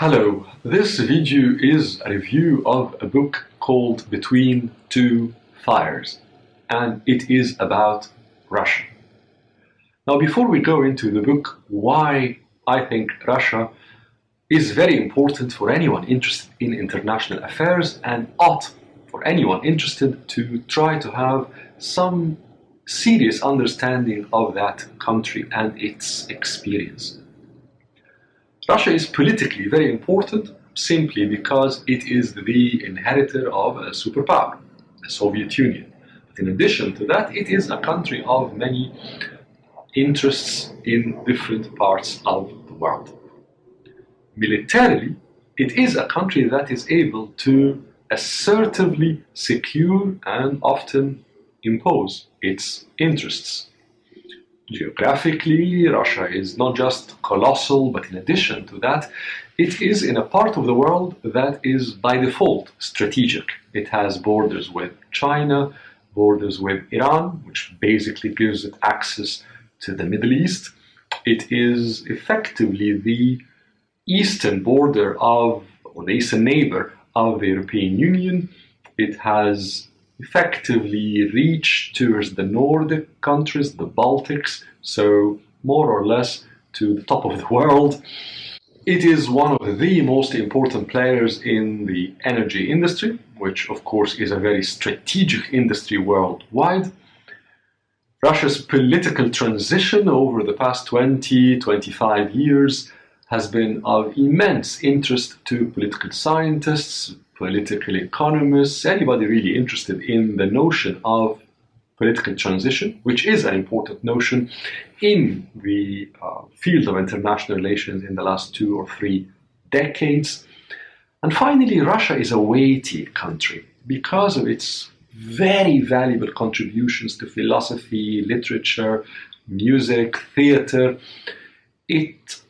Hello, this video is a review of a book called Between Two Fires, and it is about Russia. Now, before we go into the book, why I think Russia is very important for anyone interested in international affairs and ought for anyone interested to try to have some serious understanding of that country and its experience. Russia is politically very important simply because it is the inheritor of a superpower, the Soviet Union. But in addition to that, it is a country of many interests in different parts of the world. Militarily, it is a country that is able to assertively secure and often impose its interests. Geographically, Russia is not just colossal, but in addition to that, it is in a part of the world that is by default strategic. It has borders with China, borders with Iran, which basically gives it access to the Middle East. It is effectively the eastern border of, or the eastern neighbor of the European Union. It has effectively reach towards the Nordic countries, the Baltics, so more or less to the top of the world. It is one of the most important players in the energy industry, which of course is a very strategic industry worldwide. Russia's political transition over the past 20, 25 years has been of immense interest to political scientists, political economists, anybody really interested in the notion of political transition, which is an important notion in the uh, field of international relations in the last two or three decades. And finally, Russia is a weighty country because of its very valuable contributions to philosophy, literature, music, theater. It,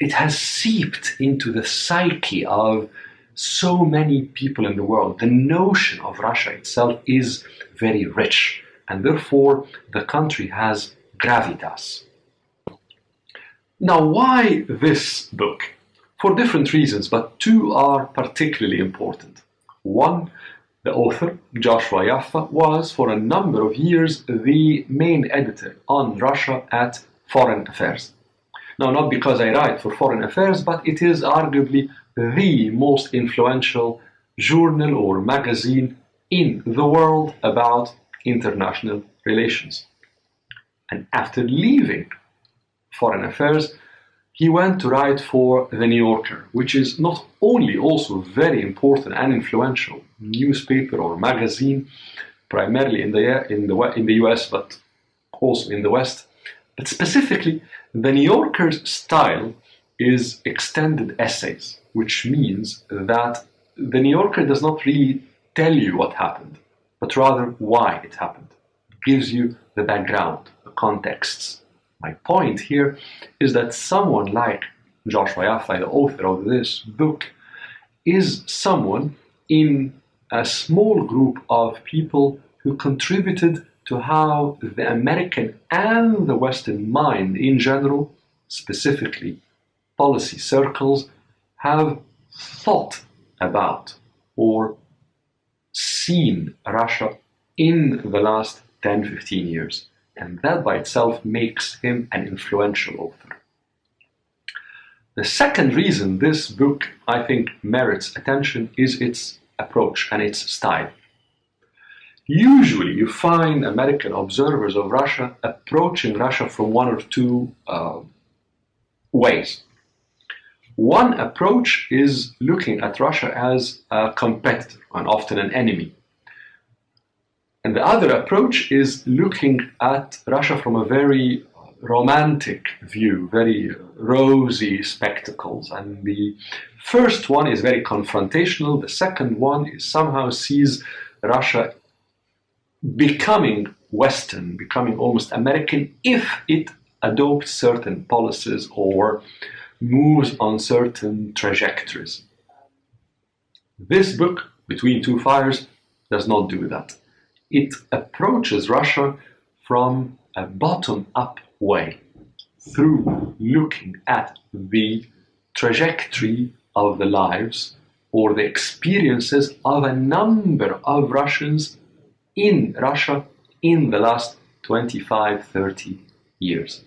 it has seeped into the psyche of so many people in the world. The notion of Russia itself is very rich, and therefore the country has gravitas. Now, why this book? For different reasons, but two are particularly important. One, the author, Joshua Yaffa, was for a number of years the main editor on Russia at Foreign Affairs. Now, not because I write for Foreign Affairs, but it is arguably the most influential journal or magazine in the world about international relations. And after leaving Foreign Affairs, he went to write for The New Yorker, which is not only also very important and influential newspaper or magazine, primarily in the, in the, in the US, but also in the West, but specifically, The New Yorker's style is extended essays which means that the New Yorker does not really tell you what happened, but rather why it happened. It gives you the background, the contexts. My point here is that someone like Joshua Yaffa, the author of this book, is someone in a small group of people who contributed to how the American and the Western mind in general, specifically policy circles, have thought about or seen Russia in the last 10 15 years. And that by itself makes him an influential author. The second reason this book, I think, merits attention is its approach and its style. Usually, you find American observers of Russia approaching Russia from one or two uh, ways. One approach is looking at Russia as a competitor and often an enemy. And the other approach is looking at Russia from a very romantic view, very rosy spectacles. And the first one is very confrontational, the second one is somehow sees Russia becoming Western, becoming almost American if it adopts certain policies or moves on certain trajectories. This book, Between Two Fires, does not do that. It approaches Russia from a bottom up way through looking at the trajectory of the lives or the experiences of a number of Russians in Russia in the last 25, 30 years.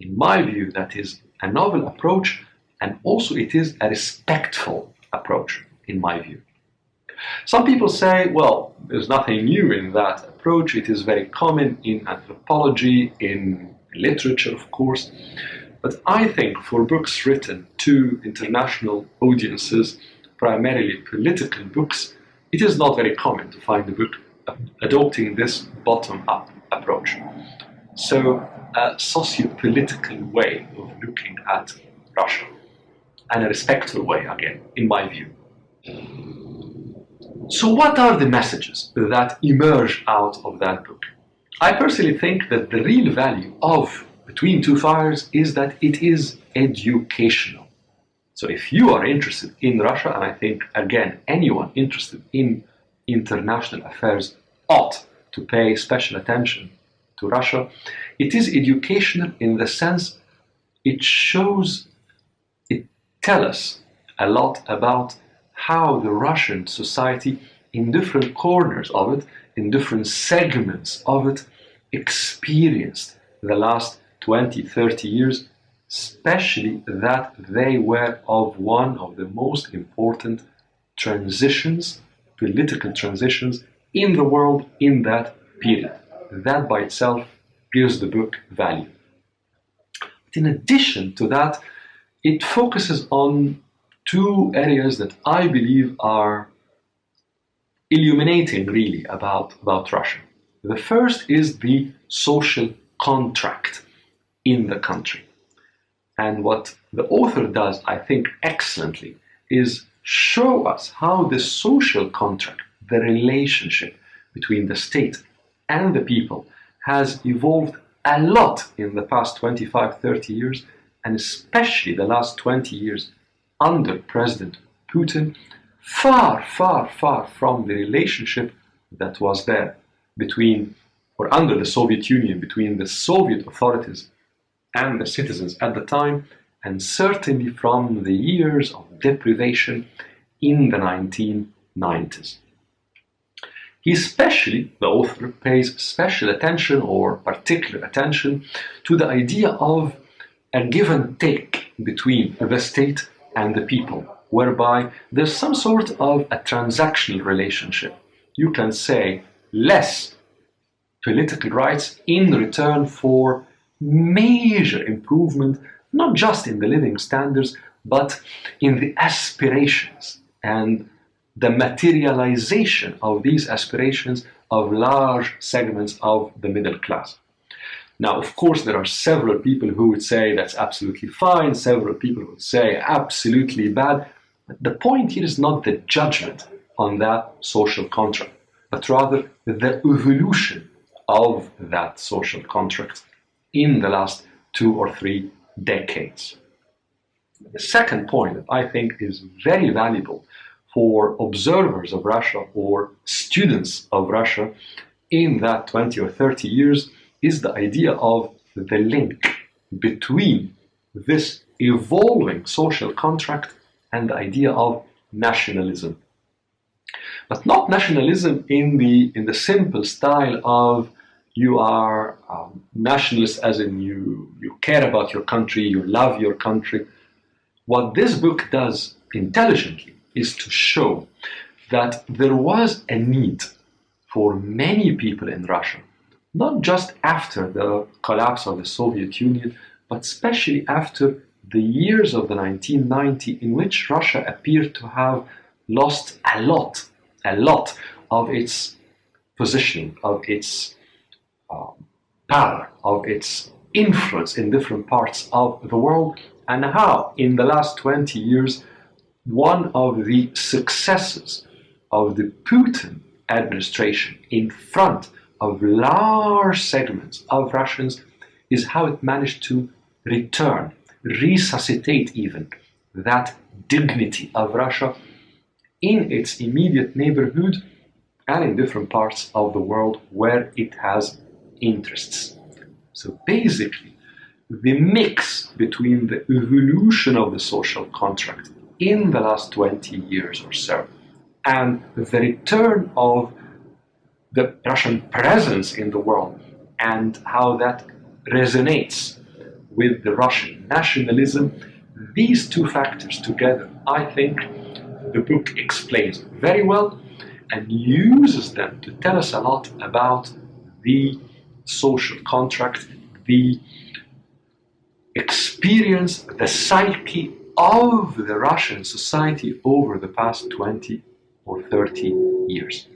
In my view, that is a novel approach and also it is a respectful approach, in my view. Some people say, well, there's nothing new in that approach. It is very common in anthropology, in literature, of course. But I think for books written to international audiences, primarily political books, it is not very common to find a book adopting this bottom up approach. So, a socio political way of looking at Russia, and a respectful way, again, in my view. So, what are the messages that emerge out of that book? I personally think that the real value of Between Two Fires is that it is educational. So, if you are interested in Russia, and I think again, anyone interested in international affairs ought to pay special attention to Russia, it is educational in the sense it shows, it tells us a lot about how the Russian society, in different corners of it, in different segments of it, experienced the last 20, 30 years, especially that they were of one of the most important transitions, political transitions in the world in that period. That by itself gives the book value. But in addition to that, it focuses on two areas that I believe are illuminating really about, about Russia. The first is the social contract in the country. And what the author does, I think, excellently, is show us how the social contract, the relationship between the state and the people, has evolved a lot in the past 25, 30 years, and especially the last 20 years under President Putin far, far, far from the relationship that was there between or under the Soviet Union, between the Soviet authorities and the citizens at the time, and certainly from the years of deprivation in the 1990s. He especially, the author, pays special attention or particular attention to the idea of a give and take between the state and the people, whereby there's some sort of a transactional relationship. You can say less political rights in return for major improvement, not just in the living standards, but in the aspirations and the materialization of these aspirations of large segments of the middle class. Now, of course, there are several people who would say that's absolutely fine, several people would say absolutely bad. But the point here is not the judgment on that social contract, but rather the evolution of that social contract in the last two or three decades. The second point that I think is very valuable for observers of Russia or students of Russia in that 20 or 30 years is the idea of the link between this evolving social contract and the idea of nationalism. But not nationalism in the, in the simple style of you are um, nationalist as in you, you care about your country, you love your country. What this book does intelligently is to show that there was a need for many people in Russia not just after the collapse of the Soviet Union, but especially after the years of the 1990 in which Russia appeared to have lost a lot, a lot of its positioning, of its um, power, of its influence in different parts of the world, and how in the last 20 years, one of the successes of the Putin administration in front of large segments of Russians is how it managed to return, resuscitate even that dignity of Russia in its immediate neighborhood and in different parts of the world where it has interests. So basically, the mix between the evolution of the social contract in the last 20 years or so. And the return of the Russian presence in the world and how that resonates with the Russian nationalism, these two factors together, I think the book explains very well and uses them to tell us a lot about the social contract, the experience, the psyche of the Russian society over the past 20 or 30 years.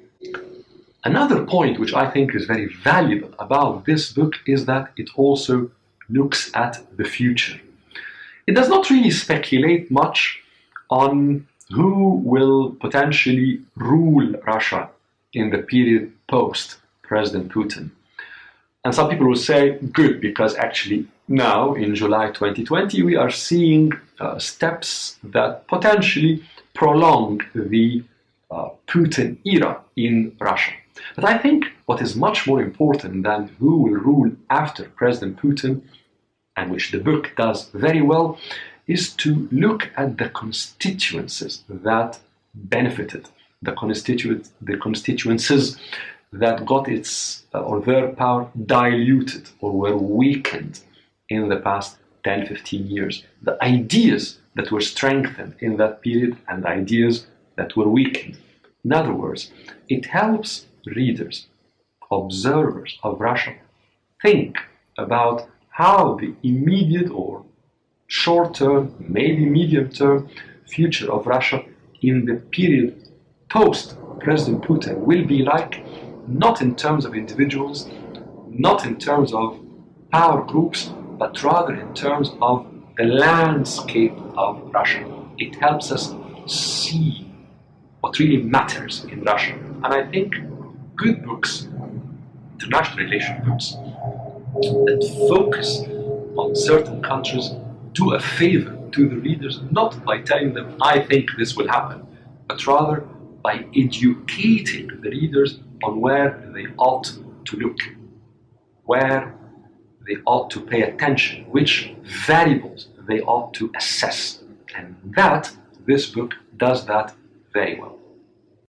Another point which I think is very valuable about this book is that it also looks at the future. It does not really speculate much on who will potentially rule Russia in the period post President Putin. And some people will say, good, because actually now in July 2020 we are seeing uh, steps that potentially prolong the uh, Putin era in Russia. But I think what is much more important than who will rule after President Putin, and which the book does very well, is to look at the constituencies that benefited, the, constituent, the constituencies that got its uh, or their power diluted or were weakened in the past 10 15 years. The ideas that were strengthened in that period and ideas that were weakened. In other words, it helps readers, observers of Russia, think about how the immediate or short term, maybe medium term future of Russia in the period post President Putin will be like, not in terms of individuals, not in terms of power groups, but rather in terms of the landscape of Russia. It helps us see what really matters in Russia. And I think good books, international relation books, that focus on certain countries do a favor to the readers, not by telling them, I think this will happen, but rather by educating the readers on where they ought to look, where they ought to pay attention, which variables they ought to assess. And that, this book does that very well.